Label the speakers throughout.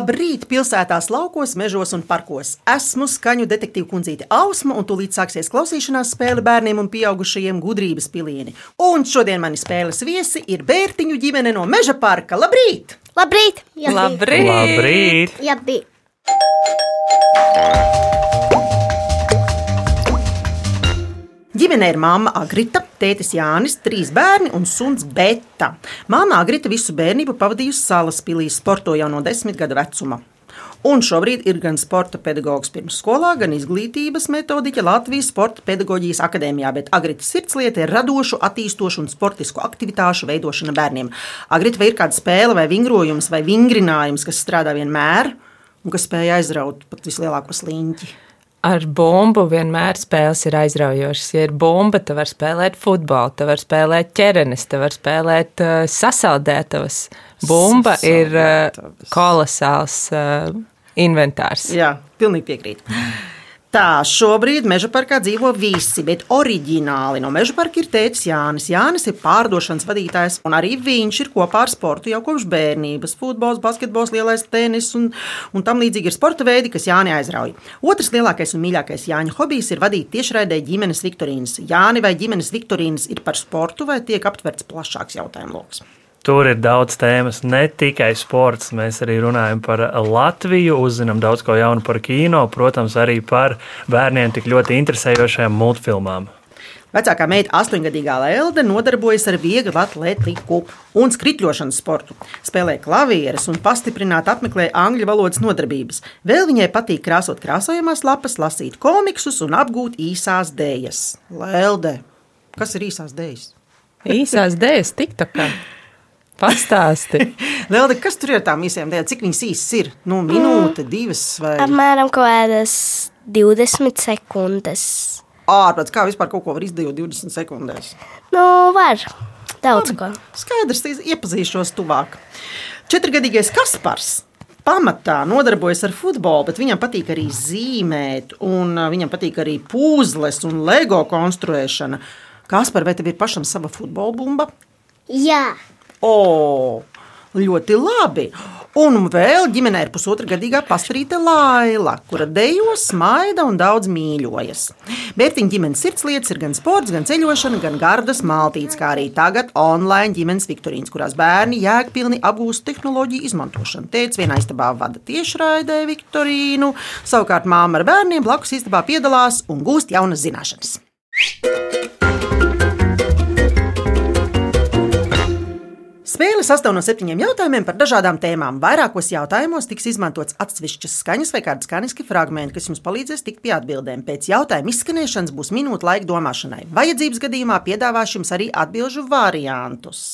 Speaker 1: Labrīt, pilsētās, laukos, mežos un parkos. Esmu skaņu detektīva kundzīte Ausma, un tūlīt sāksies klausīšanās spēle bērniem un pieaugušajiem gudrības pilieni. Un šodien mani spēles viesi ir Bērtiņu ģimene no Meža parka. Labrīt!
Speaker 2: Labrīt!
Speaker 3: Labrīt!
Speaker 4: Labrīt!
Speaker 2: Labrīt!
Speaker 1: Ģimenē ir mamma Agrita, tētis Jānis, trīs bērni un suns Beta. Māma Agrita visu bērnību pavadījusi salas pilī, sporto jau no desmit gadu vecuma. Un šobrīd ir gan sporta pedagogs pirmsskolā, gan izglītības metodiķa Latvijas Sporta pedagoģijas akadēmijā, bet Agrita sirdslieta ir radošu, attīstošu un sportisku aktivitāšu veidošana bērniem. Agrita vai ir kāda spēle vai vingrojums vai vingrinājums, kas strādā vienmēr un kas spēj aizraut pat vislielāko sliņķi.
Speaker 3: Ar bumbu vienmēr spēles ir aizraujošas. Ja ir bumba, tad var spēlēt futbolu, tad var spēlēt ķerenes, tad var spēlēt uh, sasaldētavas. Bumba ir uh, kolosāls uh, inventārs.
Speaker 1: Jā, pilnīgi piekrītu. Tā, šobrīd meža parkā dzīvo visi, bet oriģināli no meža parka ir tēvs Jānis. Jānis ir pārdošanas vadītājs, un arī viņš ir kopā ar sportu jau kopš bērnības. Futbols, basketbols, lielais tenis un, un tam līdzīgi ir sporta veidi, kas Jāni aizrauja. Otrs lielākais un mīļākais Jāņa hobijs ir vadīt tiešraidē ģimenes viktorīnas. Jāni vai ģimenes viktorīnas ir par sportu vai tiek aptverts plašāks jautājumu lokus?
Speaker 4: Tur ir daudz tēmas, ne tikai sports. Mēs arī runājam par Latviju, uzzinām daudz ko jaunu par kino, protams, arī par bērniem tik ļoti interesējošajām multfilmām.
Speaker 1: Vecākā meita, astoņgadīgā Lelde, nodarbojas ar vieglu atletiku un skrituļošanas sportu. Spēlē klavierus un pastiprināti apmeklē angļu valodas nodarbības. Vēl viņai patīk krāsot krāsojamās lapas, lasīt komiksus un apgūt īsās dēļas. Lelde, kas ir īsās dēļas?
Speaker 3: Īsās dēļas, TikTokā. Pastāsti.
Speaker 1: Lelde, kas tur ir tām īsām dēļām? Cik viņas īsas ir? Nu, minūte, divas vai
Speaker 2: Apmēram kaut kādas 20 sekundes.
Speaker 1: ārprāts. Kā vispār kaut ko var izdarīt 20 sekundēs?
Speaker 2: Nu, var daudz ko.
Speaker 1: Skaidrs, iepazīšos tuvāk. Četrgadīgais Kaspars. Pamatā nodarbojas ar futbolu, bet viņam patīk arī zīmēt, un viņam patīk arī puzles un LEGO konstruēšana. Kaspar, vai tev ir pašam sava futbola bumba?
Speaker 2: Jā,
Speaker 1: O, ļoti labi. Un vēl ģimenē ir pusotra gadīgā pastarīte Laila, kura dejo, smaida un daudz mīļojas. Bērtiņa ģimenes sirdslietas ir gan sports, gan ceļošana, gan gardas maltītes, kā arī tagad online ģimenes viktorīnas, kurās bērni jēgpilni apgūst tehnoloģiju izmantošanu. Tēvs vienā istabā vada tiešraidē viktorīnu, savukārt māma ar bērniem blakus istabā piedalās un gūst jaunas zināšanas. Spēle sastāv no septiņiem jautājumiem par dažādām tēmām. Vairākos jautājumos tiks izmantots atsevišķas skaņas vai kādi skaņas fragmenti, kas jums palīdzēs tikt pie atbildēm. Pēc jautājuma izskanēšanas būs minūte laika domāšanai. Vajadzības gadījumā piedāvāšu jums arī atbildžu variantus.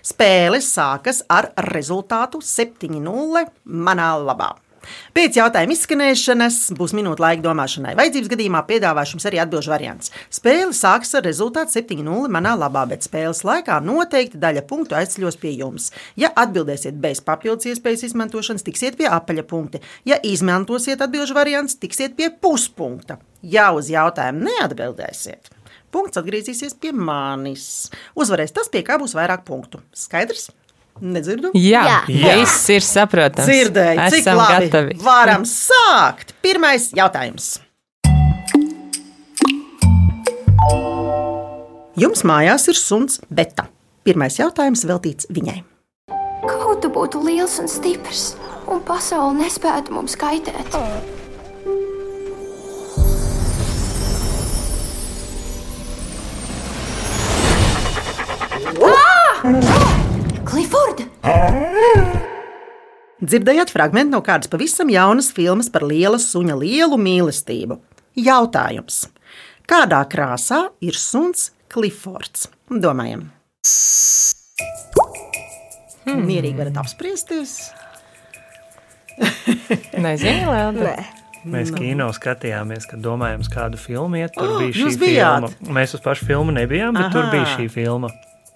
Speaker 1: Spēle sākas ar rezultātu 7-0 manā labā. Pēc jautājuma izskanēšanas būs minūte laika domāšanai. Vajadzības gadījumā piedāvāšu jums arī atbildžu variants. Spēle sāks ar rezultātu 7-0 manā labā, bet spēles laikā noteikti daļa punktu aizceļos pie jums. Ja atbildēsiet bez papildus iespējas izmantošanas, tiksiet pie apaļa punkta. Ja izmantosiet atbildžu variants, tiksiet pie puspunkta. Ja uz jautājumu neatbildēsiet, punkts atgriezīsies pie manis. Uzvarēs tas, pie kā būs vairāk punktu. Skaidrs? Nedzirdu?
Speaker 3: Jā,
Speaker 2: Jā.
Speaker 3: Viss ir saprotams.
Speaker 1: Dzirdēju, cik
Speaker 3: Esam
Speaker 1: labi.
Speaker 3: gatavi.
Speaker 1: Varam sākt. Pirmais jautājums. Jums mājās ir suns Beta. Pirmais jautājums veltīts viņai.
Speaker 5: Kaut tu būtu liels un stiprs, un pasaule nespētu mums kaitēt. Kliford!
Speaker 1: Dzirdējāt fragment no kādas pavisam jaunas filmas par liela suņa lielu mīlestību. Jautājums. Kādā krāsā ir suns Klifords? Domājam. Hmm. Mierīgi varat apspriesties.
Speaker 3: Nezinu, Lēlda.
Speaker 4: Mēs kino skatījāmies, kad domājām, uz kādu filmu iet. Tur
Speaker 1: Oh,
Speaker 4: bija šī
Speaker 1: jūs bijāt?
Speaker 4: filma. Mēs uz pašu filmu nebijām, bet Aha. tur bija šī filma.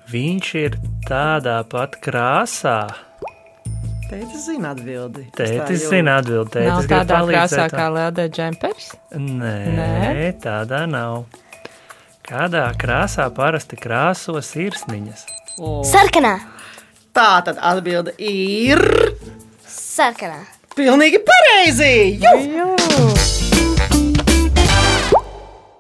Speaker 4: Viņš ir tādā pat krāsā.
Speaker 1: Tētis zina atbildi.
Speaker 4: Tētis zina atbildēt.
Speaker 3: Nav tādā krāsā kā Lēlda džempers.
Speaker 4: Nē,
Speaker 3: Nē?
Speaker 4: Tādā nav. Kādā krāsā parasti krāso sirsniņas?
Speaker 2: sarkanā.
Speaker 1: Tā tad atbilde ir.
Speaker 2: sarkanā.
Speaker 1: Pilnīgi pareizi! Jū!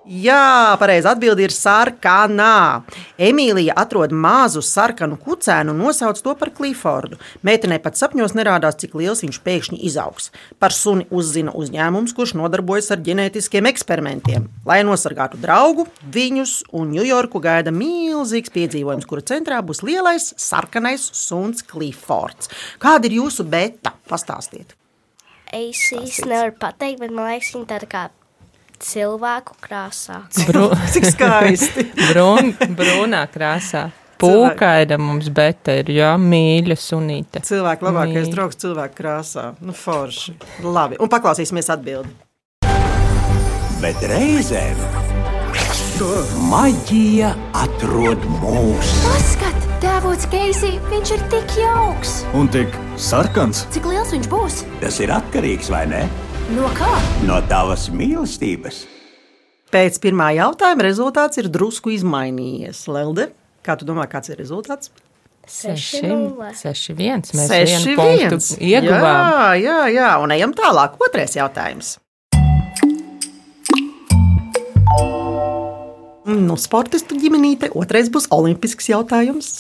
Speaker 1: Jā, pareizi atbildi ir sarkanā. Emīlija atrod mazu sarkanu kucēnu un nosauc to par Clifordu. Meitenei pat sapņos nerādās, cik liels viņš pēkšņi izaugs. Par suni uzzina uzņēmums, kurš nodarbojas ar ģenētiskiem eksperimentiem. Lai nosargātu draugu, viņus un Ņujorku gaida milzīgs piedzīvojums, kura centrā būs lielais sarkanais suns Clifords. Kāda ir jūsu beta? Pastāstiet!
Speaker 2: Es īsti nevaru pateikt, bet man liekas, viņa tāda kā cilvēku krāsā.
Speaker 3: Bru,
Speaker 1: Cik skaisti!
Speaker 3: brun, brūnā krāsā. Pūkaida mums beta ir, jā, mīļa sunīte.
Speaker 1: Cilvēku labākais
Speaker 3: Mīļa.
Speaker 1: draugs cilvēku krāsā. Nu, forši. Labi, un paklausīsimies atbildi.
Speaker 6: bet reizēm maģija atrod mūsu.
Speaker 5: Paskat, tēvots Keisī, viņš ir tik jauks.
Speaker 7: Un tik sarkans.
Speaker 5: Cik liels viņš būs?
Speaker 6: Tas ir atkarīgs vai ne
Speaker 5: No kā?
Speaker 6: no tavas mīlestības.
Speaker 1: Pēc pirmā jautājuma rezultāts ir drusku izmainījies. Lelde, kā tu domā, kāds ir rezultāts?
Speaker 3: Seši,
Speaker 2: nulle.
Speaker 3: seši viens. Mēs
Speaker 1: Seši
Speaker 3: vienu punktu ieguvām.
Speaker 1: Jā, jā, jā, un ejam tālāk. Otrais jautājums. Nu, sportistu ģimenīte. Otrais būs olimpisks jautājums.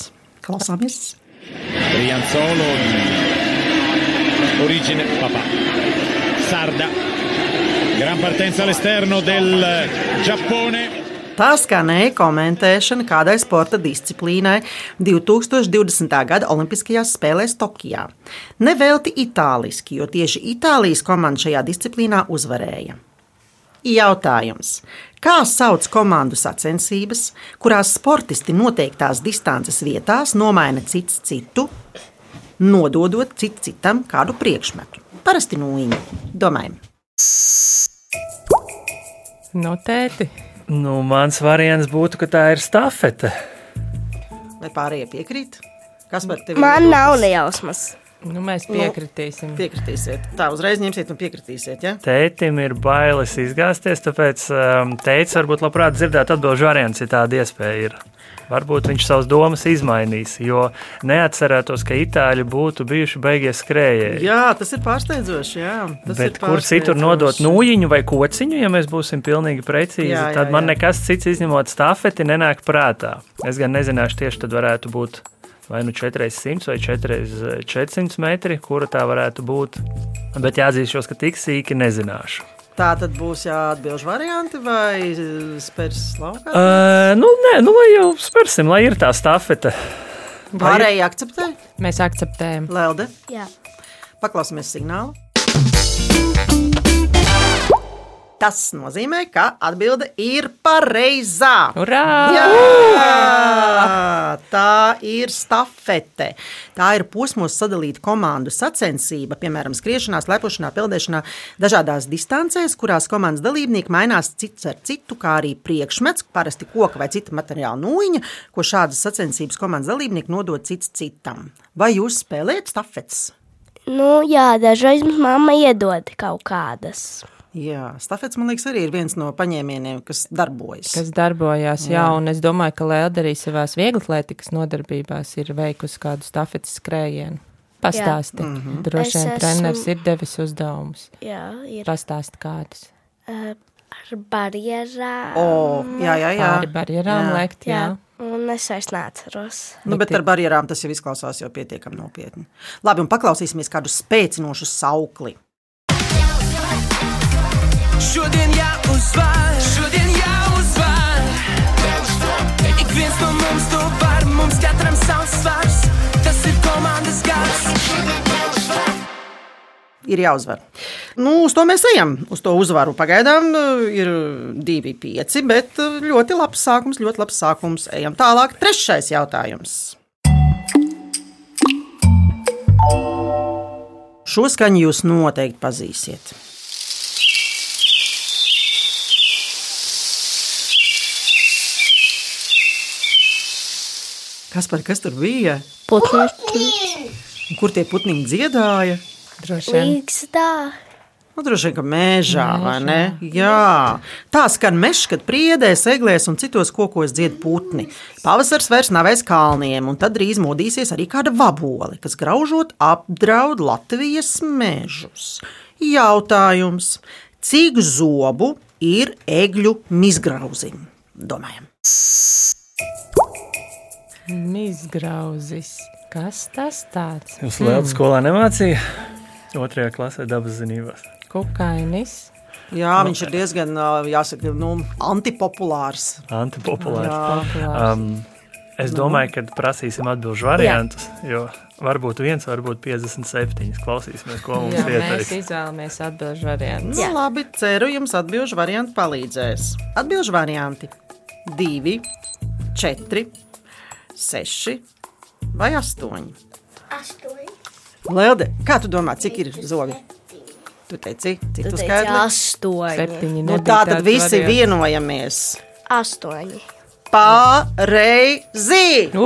Speaker 1: Klausāmies.
Speaker 8: Brianzolo origine papà Sarda gran partenza all'esterno del Giappone
Speaker 1: Tā skanēja komentēšana kādai sporta disciplīnai 2020. gada Olimpiskajās spēlēs Tokijā. Nevelti itāliski, jo tieši Itālijas komanda šajā disciplīnā uzvarēja. Jautājums. Kā sauc komandu sacensības, kurās sportisti noteiktās distances vietās nomaina cits citu, nododot cit citam kādu priekšmetu? Parasti nūjiņu. Domājam.
Speaker 3: Notēti.
Speaker 4: Nu, mans variants būtu, ka tā ir stafete.
Speaker 1: Vai pārējie piekrīt? Kas par tevi?
Speaker 2: Man nav nejausmas.
Speaker 3: Nu, mēs piekritīsim.
Speaker 1: Piekritīsiet. Tā uzreiz ņemsiet un piekritīsiet. Ja?
Speaker 4: Tētim ir bailes izgāzties, tāpēc um, tēvs varbūt labprāt dzirdētu atbildžu variants, ja tāda iespēja ir. Varbūt viņš savas domas izmainīs, jo neatcerētos, ka itāļi būtu bijuši beigies skrējēji.
Speaker 1: Jā, tas ir pārsteidzoši. Jā, tas
Speaker 4: Bet kur citur nodot nūjiņu vai kociņu, ja mēs būsim pilnīgi precīzi,
Speaker 1: Jā, jā,
Speaker 4: tad man
Speaker 1: jā.
Speaker 4: nekas cits izņemot stafeti nenāk prātā. Es gan nezināšu tieši tad varētu būt vai nu 400 vai 400 metri, kura tā varētu būt. Bet jāatzīšos, ka tik sīki nezināšu.
Speaker 1: Tā tad būs jāatbilž varianti vai spērs laukā.
Speaker 4: Uh, nu, nē, nu, lai jau spērsim, lai ir tā stafete.
Speaker 1: Pārējie akceptē.
Speaker 3: Mēs akceptējam.
Speaker 1: Lelde,
Speaker 2: Jā.
Speaker 1: paklausīsimies signālu. Tas nozīmē, ka atbilde ir pareizā.
Speaker 3: Urā!
Speaker 1: Jā, tā ir stafete. Tā ir posmos sadalīta komandu sacensība, piemēram, skriešanā, lepošanā, peldēšanā, dažādās distancēs, kurās komandas dalībnieki mainās cits ar citu, kā arī priekšmets, parasti koka vai cita materiāla nūjiņa, ko šādas sacensības komandas dalībnieki nodod cits citam. Vai jūs spēlējat stafetes?
Speaker 2: Nu, jā, dažreiz mums mamma iedod kaut kādas.
Speaker 1: Jā, stafets, man liekas, arī ir viens no paņēmieniem, kas darbojas.
Speaker 3: Kas darbojās, jā, un es domāju, ka Lēda arī savās vieglatlētikas nodarbībās ir veikusi kādu stafetes skrējienu. Pastāsti. Mm -hmm. Droši
Speaker 2: Es
Speaker 3: vien
Speaker 2: esmu-
Speaker 3: treneris ir devis uzdevumus.
Speaker 2: Jā, ir
Speaker 3: Pastāsti kādus.
Speaker 2: uh, ar barjerām.
Speaker 1: O, jā, jā, jā.
Speaker 3: Pāri barjerām
Speaker 1: Jā.
Speaker 3: lekt, jā.
Speaker 2: jā. Un es vairs neatceros.
Speaker 1: Nu, bet ar barjerām tas jau izklausās jau pietiekami nopietni. Labi, un paklausīsimies kādu spēcinošu saukli.
Speaker 9: Šodien jāuzvar, šodien jāuzvar. Ik viens no mums to var, mums katram savs svars. Tas ir komandas gars.
Speaker 1: Ir jāuzvar. Nu, uz to mēs ejam. Uz to uzvaru pagaidām eh, ir 2-5, bet eh, ļoti labs sākums. Ļoti labs sākums. Ejam tālāk. Trešais jautājums. Šo skaņu jūs noteikti pazīsiet. Kas par kas tur bija?
Speaker 2: Putni
Speaker 1: Kur tie putniņi dziedāja?
Speaker 3: Droši vien.
Speaker 2: līgstā.
Speaker 1: Nu, droši vien, ka mežā, vai ne? Jā, tā skan mežs, kad priedēs, eglēs un citos kokos dzied putni. Pavasars vairs nav aiz kalniem, un tad drīz modīsies arī kāda vabole, kas graužot apdraud Latvijas mežus. Jautājums: cik zobu ir egļu mizgrauzim? Domājam.
Speaker 3: Mizgrauzis. Kas tas tāds?
Speaker 4: Jūs Lielākajā skolā nemācīja? Otrajā klasē dabas zinībās.
Speaker 3: Kukainis.
Speaker 1: Jā, viņš ir diezgan, jāsaka, nu, antipopulārs.
Speaker 4: Antipopulārs.
Speaker 1: Jā.
Speaker 3: Populārs.
Speaker 4: Um, es domāju, ka prasīsim atbildžu variantus, jo varbūt viens, varbūt 57. Klausīsimies, ko mums
Speaker 3: Jā, mēs
Speaker 4: ieteiks.
Speaker 3: izvēlamies atbildžu variantu.
Speaker 1: Nu, labi, ceru, jums atbildžu varianti palīdzēs. Atbildžu varianti - 2, 4, 6 vai 8.
Speaker 2: Astoņi.
Speaker 1: Lelde, kā tu domā, cik ir zobi? Tu teici, cik
Speaker 2: Tu
Speaker 1: tu skaidri?
Speaker 2: astoņi.
Speaker 3: Septiņi.
Speaker 1: Nu, tā tad visi
Speaker 3: variants.
Speaker 1: vienojamies.
Speaker 2: Astoņi.
Speaker 1: Pareizi!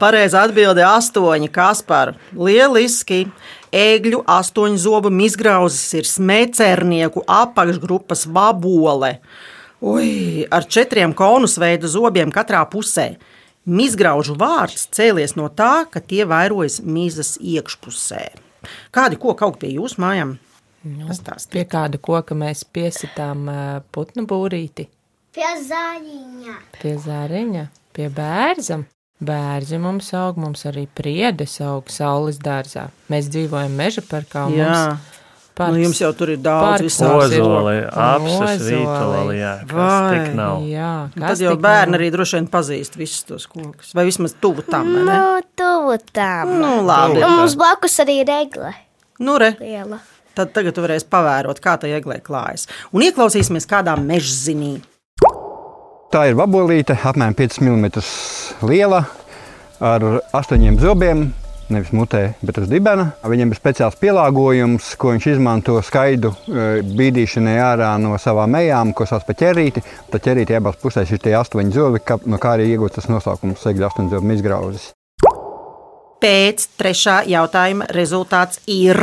Speaker 1: Pareizā atbilde - astoņi. Kaspar, lieliski! Ēgļu astoņu zobu izgrauzis ir smēcernieku apakšgrupas vabole. Ui, ar četriem konus veida zobiem katrā pusē. Mizgraužu vārds cēlies no tā, ka tie vairojas mizas iekšpusē. Kādi koki aug pie jūsu mājām? Pastāstiet.
Speaker 3: Pie kāda koka mēs piesitām putnu būrīti?
Speaker 2: Pie zāģiņa.
Speaker 3: Pie zāriņa, pie bērza. Bērzi mums aug, mums arī priedes aug saules dārzā. Mēs dzīvojam meža parkā.
Speaker 1: Jā.
Speaker 3: mums parks-
Speaker 1: Nu, jums jau tur ir daudz visādi.
Speaker 4: Ozoli, apses, vītoli, jā, kas tik nav.
Speaker 3: Jā,
Speaker 1: Nu,
Speaker 3: kas
Speaker 1: Tad jau bērni
Speaker 3: nav?
Speaker 1: arī droši vien pazīst visus tos kokus. Vai vismaz tuvu tam. vai Ne?
Speaker 2: Nu, tuvu tam.
Speaker 1: Nu, labi.
Speaker 2: Nu, mums blakus arī ir egle.
Speaker 1: Nu, re,
Speaker 2: Liela.
Speaker 1: tad tagad tu varēsi pavērot, kā tai eglē klājas. Un ieklausīsimies kādā mežzinī.
Speaker 7: Tā ir vabolīte, apmēram 5 mm liela, ar 8 zobiem. Nevis mutē, bet uz dibena. Viņam ir speciāls pielāgojums, ko viņš izmanto skaidu e, bīdīšanai ārā no savām ejām, ko sauc par ķerīti. Tad ķerīti abās pusēs ir tie astoņi zobi, no kā arī iegūts tas nosaukums - segļu astoņu zobu izgrauzis.
Speaker 1: Pēc trešā jautājuma rezultāts ir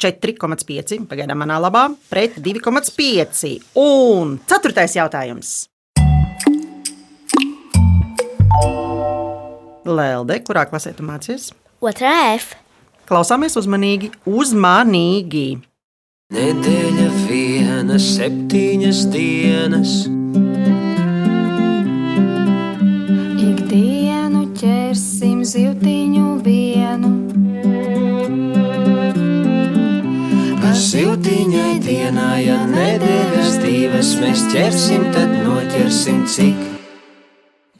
Speaker 1: 4,5. Pagaidām manā labā pret 2,5. Un ceturtais jautājums. Lelde, kurā klasē tu mācies?
Speaker 2: Otrā F.
Speaker 1: Klausāmies uzmanīgi, uzmanīgi.
Speaker 9: Nedēļa viena, septiņas dienas.
Speaker 5: Ikdienu ķersim zivtiņu vienu.
Speaker 9: Siltiņai dienā, ja nedēļas divas mēs ķersim, tad noķersim cik.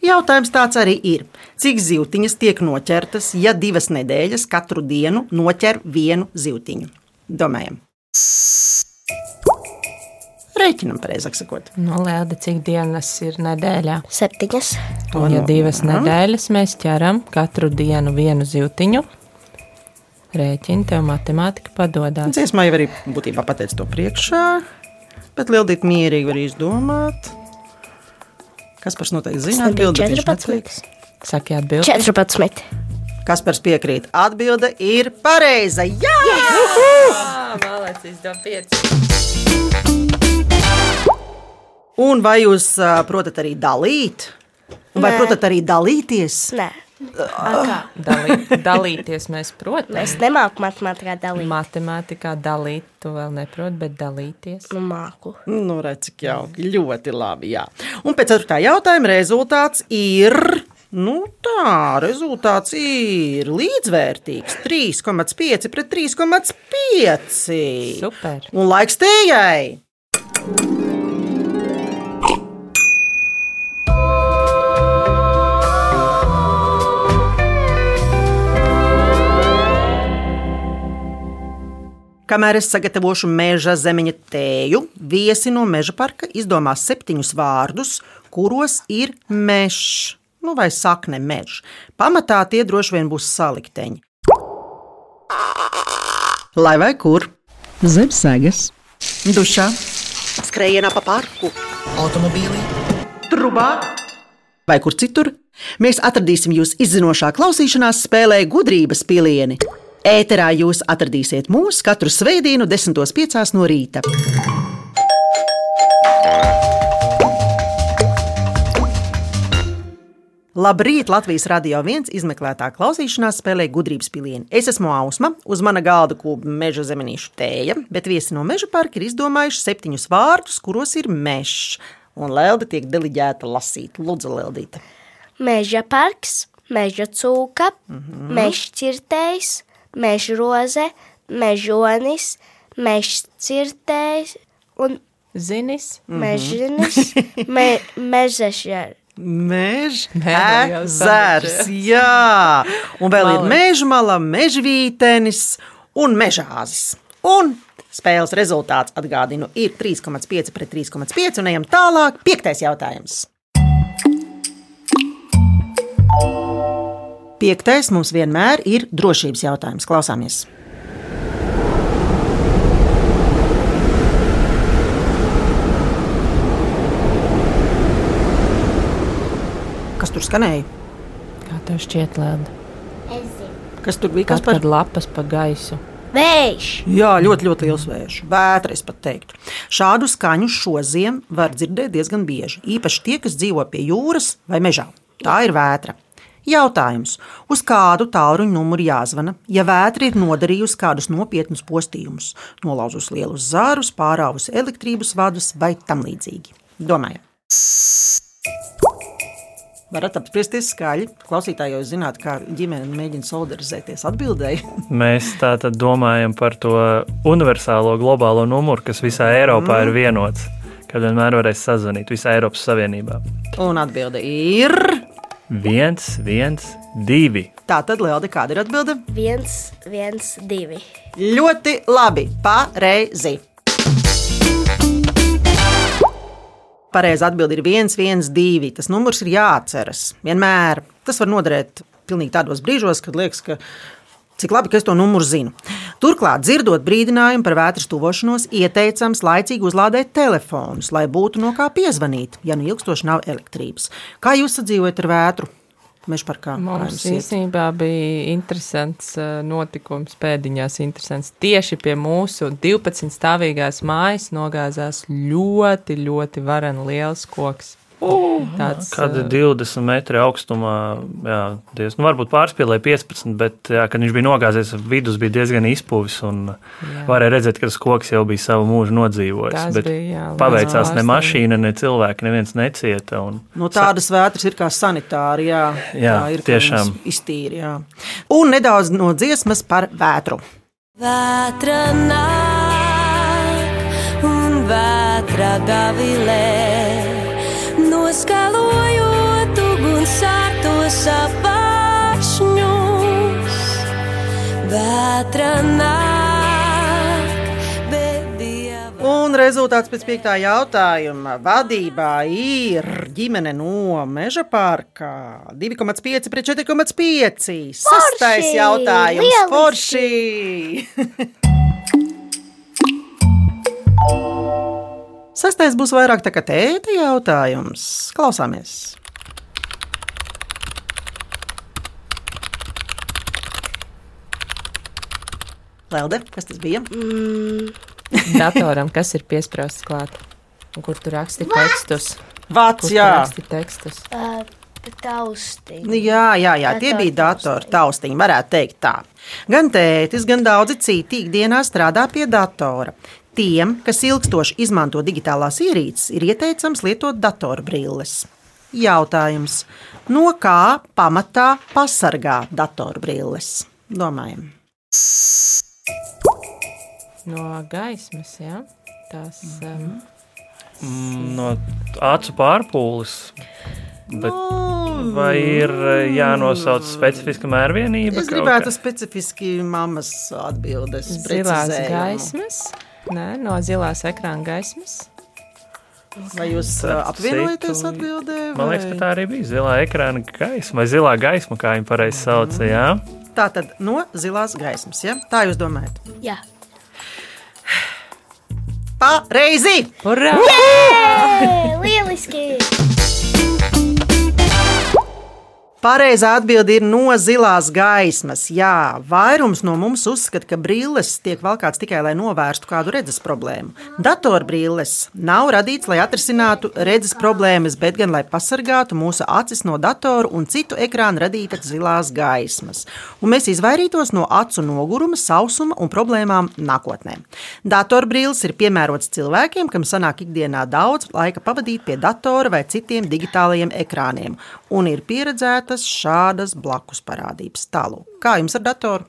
Speaker 1: Jautājums tāds arī ir. Cik zivtiņas tiek noķertas, ja divas nedēļas katru dienu noķer vienu zivtiņu? Domājam. Rēķinam, pareizāk sakot.
Speaker 3: Nu, Lēda, cik dienas ir nedēļā?
Speaker 2: Septiņas.
Speaker 3: Un, ja divas nedēļas mēs ķeram katru dienu vienu zivtiņu, rēķini tev matemātika padodas.
Speaker 1: Dziesmā jau arī būtībā pateicu to priekšā, bet Lieldiet mierīgi var izdomāt. Kas par noteikti zina? Atbilde ir
Speaker 2: 14.
Speaker 3: Saki atbildi.
Speaker 2: 14.
Speaker 1: Kas par spiekrīt? Atbilde ir pareiza. Jā!
Speaker 3: Mālēs izdod pieci.
Speaker 1: Un vai jūs protat arī dalīt? Un Vai
Speaker 2: Nē.
Speaker 1: protat arī dalīties?
Speaker 2: Nē. Kā?
Speaker 3: Dalī, dalīties mēs, protams.
Speaker 2: Es nemāku matemātikā dalīt.
Speaker 3: Matemātikā dalīt, tu vēl neproti, bet dalīties.
Speaker 2: Nu, māku.
Speaker 1: Nu, redz, cik jauki. Ļoti labi. Jā. Un pēc ceturtā jautājuma rezultāts ir. Nu, tā rezultāts ir līdzvērtīgs. 3,5 pret 3,5.
Speaker 3: Super.
Speaker 1: Un laiks tējai. Kamēr es sagatavošu meža zemeņa tēju, viesi no meža parka izdomās septiņus vārdus, kuros ir mežs nu vai sakne mežs. Pamatā tie droši vien būs salikteņi. Lai vai kur? Zem sēgas, dušā, skrējienā pa parku, automobīlī, trubā vai kur citur, Mēs atradīsim jūs izzinošā klausīšanās spēlē gudrības pilieni. Ēterā jūs atradīsiet mūs katru svētdienu, 10.5. no rīta. Labrīt! Latvijas radio viens izmeklētā klausīšanās spēlē gudrības pilieni. Es esmu Ausma, uz mana galda kūpa meža zemenīšu tēja, bet viesi no meža parka ir izdomājuši septiņus vārdus, kuros ir mežs. Un Lelde tiek deliģēta lasīt. Lūdzu, Leldīte.
Speaker 2: Meža parks, meža cūka, mm -hmm. meža cirtējs, meža roze, mežonis, meža cirtējs un
Speaker 3: Zinis,
Speaker 2: mežinis, me, mežašers.
Speaker 3: Jau
Speaker 1: ezers, jā. Un vēl ir
Speaker 3: Malin.
Speaker 1: meža mala, mežvītenis un mežāzis. Un spēles rezultāts atgādinu ir 3,5 pret 3,5 un ejam tālāk. Piektais jautājums. Piektais mums vienmēr ir drošības jautājums. Klausāmies! Kas tur skanēja?
Speaker 3: kā tev šķiet, Lēda?
Speaker 2: Es zinu.
Speaker 1: Kas tur bija?
Speaker 3: Kas
Speaker 1: Kas par
Speaker 3: par lapas pa gaisu?
Speaker 2: Vējš!
Speaker 1: Jā, ļoti, ļoti liels vējš. Vētra, es pat teiktu. Šādu skaņu šodien var dzirdēt diezgan bieži. Īpaši tie, kas dzīvo pie jūras vai mežā. Tā ir vētra. Jautājums, uz kādu tālruņa numuru jāzvana, ja vētra ir nodarījusi kādus nopietnus postījumus, nolauzusi lielus zārus, pārāvusi elektrības vadus vai tam līdzīgi? Domājiet! Varat apspriesties skaļi. Klausītāji jau zināt, kā ģimene mēģina solidarizēties atbildēji.
Speaker 4: Mēs tātad domājam par to universālo globālo numuru, kas visā Eiropā
Speaker 1: Mm.
Speaker 4: ir vienots. Kad vienmēr varēs sazvanīt visā Eiropas Savienībā.
Speaker 1: Un atbilde ir.
Speaker 4: Viens, viens, divi.
Speaker 1: Tā tad, Lielda, kāda ir atbilde?
Speaker 2: Viens, viens, divi.
Speaker 1: Ļoti labi, pareizi. Pareizā atbilde ir 1, 1, 2. Tas numurs ir jāatceras. Vienmēr tas var noderēt pilnīgi tādos brīžos, kad liekas, ka cik labi, ka es to numuru zinu. Turklāt, dzirdot brīdinājumu par vētras tuvošanos, ieteicams laicīgi uzlādēt telefonus, lai būtu no kā piezvanīt, ja nu ilgstoši nav elektrības. Kā jūs sadzīvojat ar vētru? Mežparkā. Kā
Speaker 3: Mums īstenībā bija interesants uh, notikums, pēdiņās interesants. Tieši pie mūsu 12 stāvīgās mājas nogāzās ļoti, ļoti varena liels koks. Tāds,
Speaker 4: Kāda
Speaker 3: uh,
Speaker 4: 20 metri augstumā, jā, diez, nu, varbūt pārspīlēja 15, bet, jā, kad viņš bija nogāzies, vidus bija diezgan izpuvis. Un
Speaker 3: Jā.
Speaker 4: varēja redzēt, ka tas koks jau bija savu mūžu nodzīvojis.
Speaker 3: Bija, jā,
Speaker 4: paveicās ne mašīna, ne cilvēki, neviens necieta. Un,
Speaker 1: Nu, tādas vētras ir kā sanitāri. Jā,
Speaker 4: Jā,
Speaker 1: tā ir
Speaker 4: tiešām.
Speaker 1: iztīri. Jā. Un nedaudz no dziesmas par vētru.
Speaker 9: Vētra nāk un vētra gavilē, noskalojot uguns sārtos apāšņus. Vētra nāk, bet dieva.
Speaker 1: Un rezultāts pēc piektā jautājuma vadībā ir ģimene no Meža parka 2,5 pret 4,5. Sastais jautājums - Forši! Sastais būs vairāk tā kā tēta jautājums. Klausāmies! Lelde, kas tas bija?
Speaker 3: datoram, kas ir piesprāstīts klāt. Un Kur tu raksti tekstus?
Speaker 1: Vats,
Speaker 3: Kur tu
Speaker 1: jā.
Speaker 3: raksti tekstus?
Speaker 2: Uh, Tausti.
Speaker 1: Nu, Jā, jā, jā, tie bija datori taustiņi, varētu teikt tā. Gan tētis, gan daudzi citi ikdienā strādā pie datora. Tiem, kas ilgstoši izmanto digitālās ierīces, ir ieteicams lietot datorbrilles. Jautājums, no kā pamatā pasargā datorbrilles? Domājam.
Speaker 3: No gaismas, jā. Tas um,
Speaker 4: mm, no acu pārpūles. Bet vai ir eh, jānosauc specifiska mērvienība?
Speaker 1: Es gribētu specifiski mammas atbildes.
Speaker 3: zilās gaismas. Nē, no zilās ekrāna gaismas.
Speaker 1: Vai jūs apvienojaties atbildē?
Speaker 4: Man liekas,
Speaker 1: vai-
Speaker 4: ka tā arī bija zilā ekrāna gaisma, vai zilā gaisma, kā viņi pareizi sauca. Jā?
Speaker 1: Tā tad no zilās gaismas. Ja? Tā jūs domājat?
Speaker 2: Jā.
Speaker 1: Pareizi!
Speaker 3: Urā!
Speaker 2: Lieliski!
Speaker 1: Pareizā atbilde ir no zilās gaismas. Jā, vairums no mums uzskata, ka brilles tiek valkāts tikai lai novērstu kādu redzes problēmu. Datorbrilles nav radīts, lai atrisinātu redzes problēmas, bet gan lai pasargātu mūsu acis no datoru un citu ekrānu radītas zilās gaismas. Un mēs izvairītos no acu noguruma, sausuma un problēmām nākotnē. Datorbrilles ir piemērots cilvēkiem, kam sanāk ikdienā daudz laika pavadīt pie datora vai citiem digitālajiem ekrāniem, un ir pieredzētas šādas blakus parādības. Tālāk, kā jums ar datoru?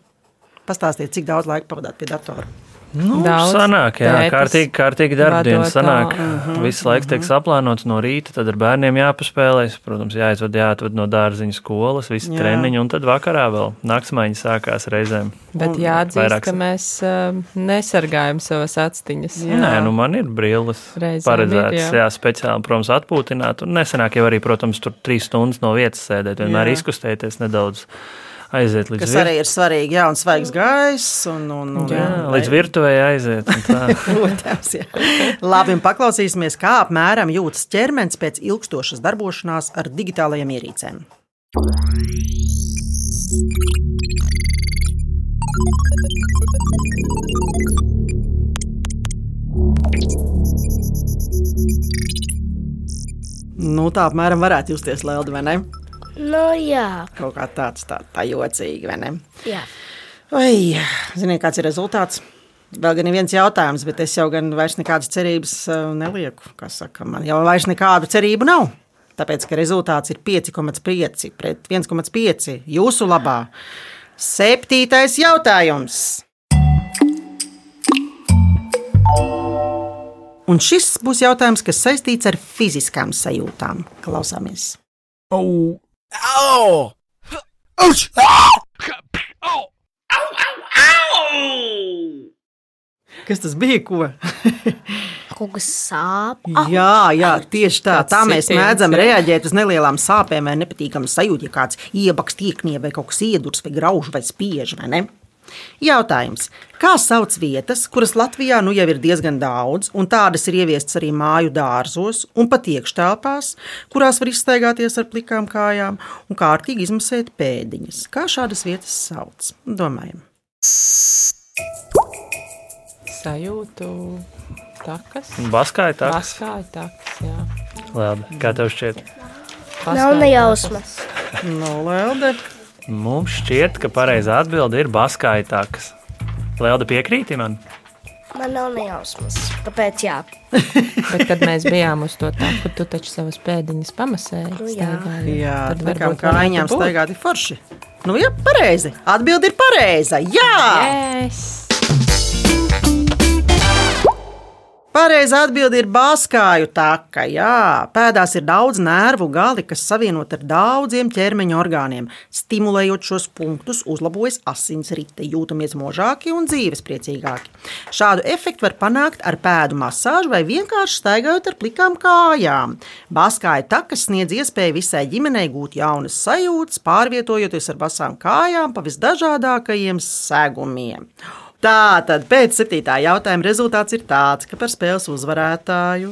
Speaker 1: Pastāstiet, cik daudz laika pavadāt pie datora.
Speaker 4: Nu,
Speaker 3: Daudz
Speaker 4: sanāk, jā,
Speaker 3: tētis
Speaker 4: kārtīgi, kārtīgi darbdienas
Speaker 3: vadot
Speaker 4: sanāk.
Speaker 3: tā.
Speaker 1: Mhm,
Speaker 4: Viss laiks tiek saplānots no rīta, tad ar bērniem jāpaspēlēs. Protams, jāizved, jāatved no dārziņa skolas, visi
Speaker 1: Jā.
Speaker 4: treniņi, un tad vakarā vēl naktsmaiņa sākās reizēm.
Speaker 3: Bet jāatzīst,
Speaker 4: vairāk-
Speaker 3: ka mēs uh, nesargājam savas actiņas.
Speaker 1: Jā.
Speaker 4: Nē, nu man ir brilles
Speaker 3: Reizēm
Speaker 4: paredzētas,
Speaker 3: ir,
Speaker 4: jā.
Speaker 3: jā,
Speaker 4: speciāli, protams, atpūtināt. Un nesenāk jau arī, protams, tur trīs stundas no vietas sēdēt, vienmēr
Speaker 1: Jā.
Speaker 4: izkustēties nedaudz, aiziet līdz
Speaker 1: Kas
Speaker 4: virt-
Speaker 1: arī ir svarīgi, jā, un svaigs gaiss. Un, un, un,
Speaker 4: Jā, līdz virtuvē aiziet.
Speaker 1: Protams, jā. Labi, un paklausīsimies, kā apmēram jūtas ķermenis pēc ilgstošas darbošanās ar digitālajiem ierīcēm. Nu, tā apmēram varētu justies Lelda, vai ne?
Speaker 2: Nu, jā,
Speaker 1: Kaut kā tāds tā, tā jocīgi, vai ne?
Speaker 2: jā.
Speaker 1: Vai, ziniet, kāds ir rezultāts? Vēl gan ir viens jautājums, bet es jau gan vairs nekādas cerības eh, nelieku. Kā Saka, man jau vairs nekādu cerību nav. Tāpēc, ka rezultāts ir 5,5 pret 1,5 jūsu labā. Septītais jautājums. Un šis būs jautājums, kas saistīts ar fiziskām sajūtām. Klausāmies!
Speaker 9: Oh. Ow! Ouch!
Speaker 1: Kas tas bija? Ko?
Speaker 2: Kaut kas sāp.
Speaker 1: Jā, jā, tieši tā. Tā mēs
Speaker 3: sitiens,
Speaker 1: mēdzam
Speaker 3: jā.
Speaker 1: reaģēt uz nelielām sāpēm vai nepatīkamu sajūtu, ja kāds iebaks tieknie vai kaut kas iedurs vai grauž vai spiež. Vai ne? Jautājums. Kā sauc vietas, kuras Latvijā nu jau ir diezgan daudz, un tādas ir ieviestas arī māju dārzos un pat iekštelpās, kurās var izstaigāties ar plikām kājām un kārtīgi izmasēt pēdiņas? Kā šādas vietas sauc? Domājam.
Speaker 3: Sajūtu takas.
Speaker 4: Baskāja tā,
Speaker 3: Paskāja takas, jā.
Speaker 4: Labi, kā tev šķiet?
Speaker 2: Nav nejausmas.
Speaker 1: No Lelde.
Speaker 4: Mums šķiet, ka pareizā atbilde ir baskāja takas. Lelda piekrīti man?
Speaker 2: Man nav nejausmas. Tāpēc jā.
Speaker 3: Bet, kad mēs bijām uz to taku, tu taču savas pēdiņas pamasēji.
Speaker 2: Nu jā.
Speaker 3: staigājot.
Speaker 1: Jā,
Speaker 3: Tad
Speaker 1: tā kā
Speaker 3: varbūt varētu būt.
Speaker 1: staigāt ir forši. Nu, jā, pareizi. Atbilde ir pareiza. Jā!
Speaker 3: Yes!
Speaker 1: Pareizā atbilde ir bāzkāju taka. Jā, pēdās ir daudz nervu gali, kas savienot ar daudziem ķermeņa orgāniem. Stimulējot šos punktus, uzlabojas asinsrite, jūtamies možāki un dzīvespriecīgāki. Šādu efektu var panākt ar pēdu masāžu vai vienkārši staigājot ar plikām kājām. Bāzkāju takas sniedz iespēju visai ģimenei gūt jaunas sajūtas, pārvietojoties ar basām kājām pa visdažādākajiem segumiem. Tā tad pēc septītā jautājuma rezultāts ir tāds, ka par spēles uzvarētāju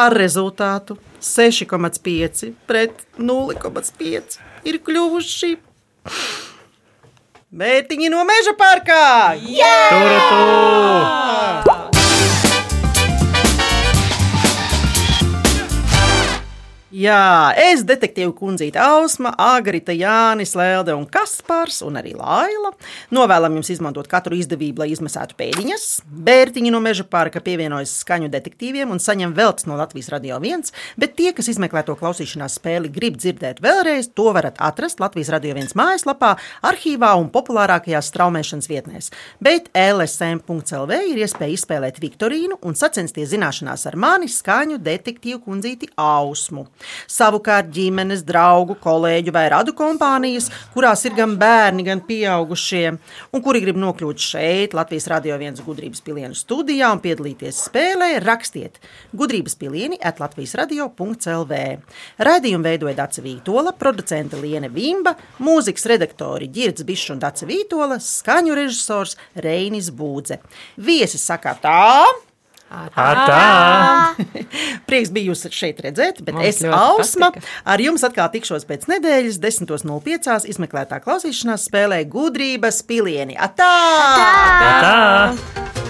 Speaker 1: ar rezultātu 6,5 pret 0,5 ir kļuvuši Bērtiņi no meža parkā! Jā!
Speaker 4: Tur tu!
Speaker 1: Jā, es detektīvu kundzīte Ausma, Agrita, Jānis, Lelde un Kaspars un arī Laila. Novēlam jums izmantot katru izdevību, lai izmasētu pēdiņas. Bērtiņi no meža parka pievienojas skaņu detektīviem un saņem veltes no Latvijas Radio 1, bet tie, kas izmeklē to klausīšanās spēli, grib dzirdēt vēlreiz, to varat atrast Latvijas Radio 1 mājaslapā, arhīvā un populārākajās straumēšanas vietnēs. Bet LSM.CLV ir iespēja izspēlēt Viktorīnu un sacensties zināšanās ar mani skaņu detektīvu kundzīti Ausmu. Savukārt ģimenes, draugu, kolēģu vai radu kompānijas, kurās ir gan bērni, gan pieaugušie, un kuri grib nokļūt šeit, Latvijas radio viens gudrības pilienu studijā un piedalīties spēlē, rakstiet gudrības pilieni at Latvijas radio.clv. Raidījumu veidoja Dace Vītola, producente Liene Vimba, mūzikas redaktori Girds Bišs un Dace Vītola, skaņu režisors Reinis Būdze. Viesi saka tā!
Speaker 4: Atā!
Speaker 1: Prieks bija jūs šeit redzēt, bet
Speaker 3: Mums
Speaker 1: es, Ausma,
Speaker 3: patika.
Speaker 1: ar jums atkal tikšos pēc nedēļas, 10.05. izmeklētā klausīšanās spēlē gudrības pilieni. Atā!
Speaker 2: Tā!